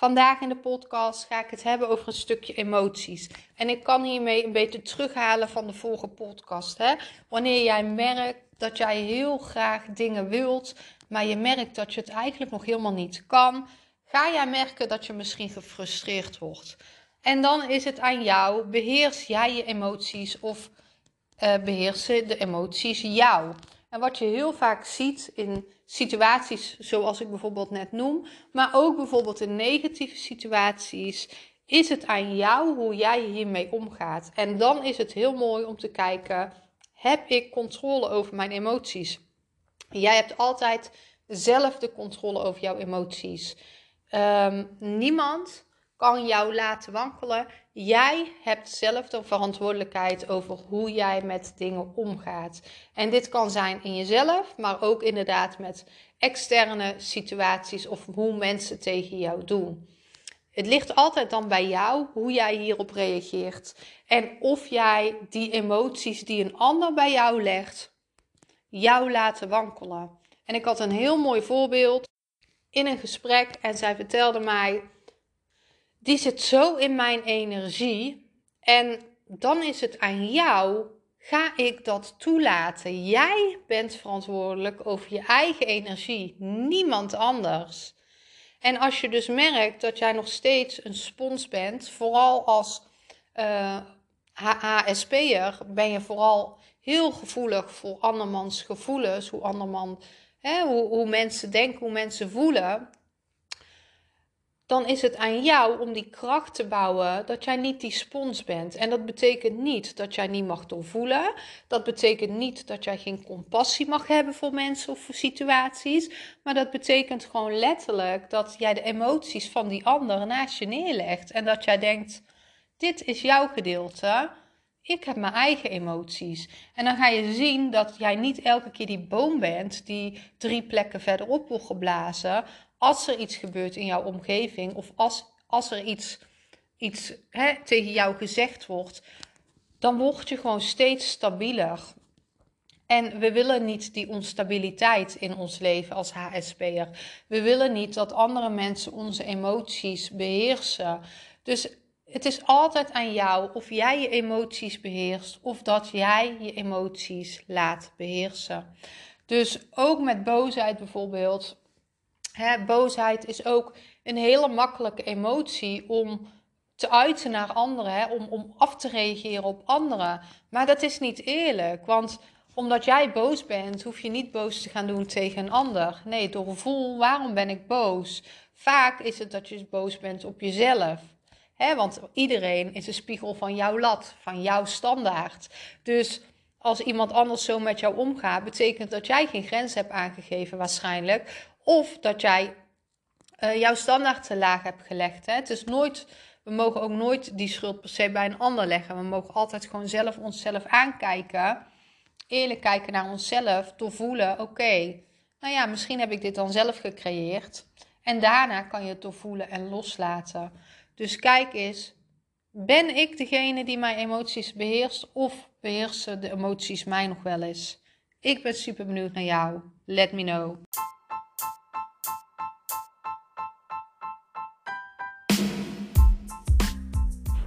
Vandaag in de podcast ga ik het hebben over een stukje emoties. En ik kan hiermee een beetje terughalen van de vorige podcast. Hè? Wanneer jij merkt dat jij heel graag dingen wilt, maar je merkt dat je het eigenlijk nog helemaal niet kan, ga jij merken dat je misschien gefrustreerd wordt. En dan is het aan jou, beheers jij je emoties of uh, beheersen de emoties jou? En wat je heel vaak ziet in situaties zoals ik bijvoorbeeld net noem, maar ook bijvoorbeeld in negatieve situaties, is het aan jou hoe jij hiermee omgaat. En dan is het heel mooi om te kijken: heb ik controle over mijn emoties? Jij hebt altijd zelf de controle over jouw emoties. Um, niemand kan jou laten wankelen. Jij hebt zelf de verantwoordelijkheid over hoe jij met dingen omgaat. En dit kan zijn in jezelf, maar ook inderdaad met externe situaties of hoe mensen tegen jou doen. Het ligt altijd dan bij jou hoe jij hierop reageert en of jij die emoties die een ander bij jou legt, jou laten wankelen. En ik had een heel mooi voorbeeld in een gesprek en zij vertelde mij die zit zo in mijn energie. En dan is het aan jou, ga ik dat toelaten? Jij bent verantwoordelijk over je eigen energie, niemand anders. En als je dus merkt dat jij nog steeds een spons bent, vooral als uh, eh, HSP'er, ben je vooral heel gevoelig voor andermans gevoelens, hoe, anderman, hè, hoe, hoe mensen denken, hoe mensen voelen dan is het aan jou om die kracht te bouwen dat jij niet die spons bent. En dat betekent niet dat jij niet mag doorvoelen. Dat betekent niet dat jij geen compassie mag hebben voor mensen of voor situaties. Maar dat betekent gewoon letterlijk dat jij de emoties van die ander naast je neerlegt. En dat jij denkt: dit is jouw gedeelte. Ik heb mijn eigen emoties. En dan ga je zien dat jij niet elke keer die boom bent die drie plekken verderop wordt geblazen als er iets gebeurt in jouw omgeving of als, als er iets, iets hè, tegen jou gezegd wordt, dan word je gewoon steeds stabieler. En we willen niet die onstabiliteit in ons leven als HSP'er. We willen niet dat andere mensen onze emoties beheersen. Dus het is altijd aan jou of jij je emoties beheerst of dat jij je emoties laat beheersen. Dus ook met boosheid bijvoorbeeld Hè, boosheid is ook een hele makkelijke emotie om te uiten naar anderen, hè, om, om af te reageren op anderen. Maar dat is niet eerlijk, want omdat jij boos bent, hoef je niet boos te gaan doen tegen een ander. Nee, doorvoel waarom ben ik boos. Vaak is het dat je boos bent op jezelf. Want iedereen is een spiegel van jouw lat, van jouw standaard. Dus als iemand anders zo met jou omgaat, betekent dat jij geen grens hebt aangegeven waarschijnlijk. Of dat jij uh, jouw standaard te laag hebt gelegd. Hè? Het is nooit, we mogen ook nooit die schuld per se bij een ander leggen. We mogen altijd gewoon zelf onszelf aankijken. Eerlijk kijken naar onszelf. Doorvoelen, oké, nou ja, misschien heb ik dit dan zelf gecreëerd. En daarna kan je het doorvoelen en loslaten. Dus kijk eens, ben ik degene die mijn emoties beheerst of beheersen de emoties mij nog wel eens? Ik ben super benieuwd naar jou. Let me know.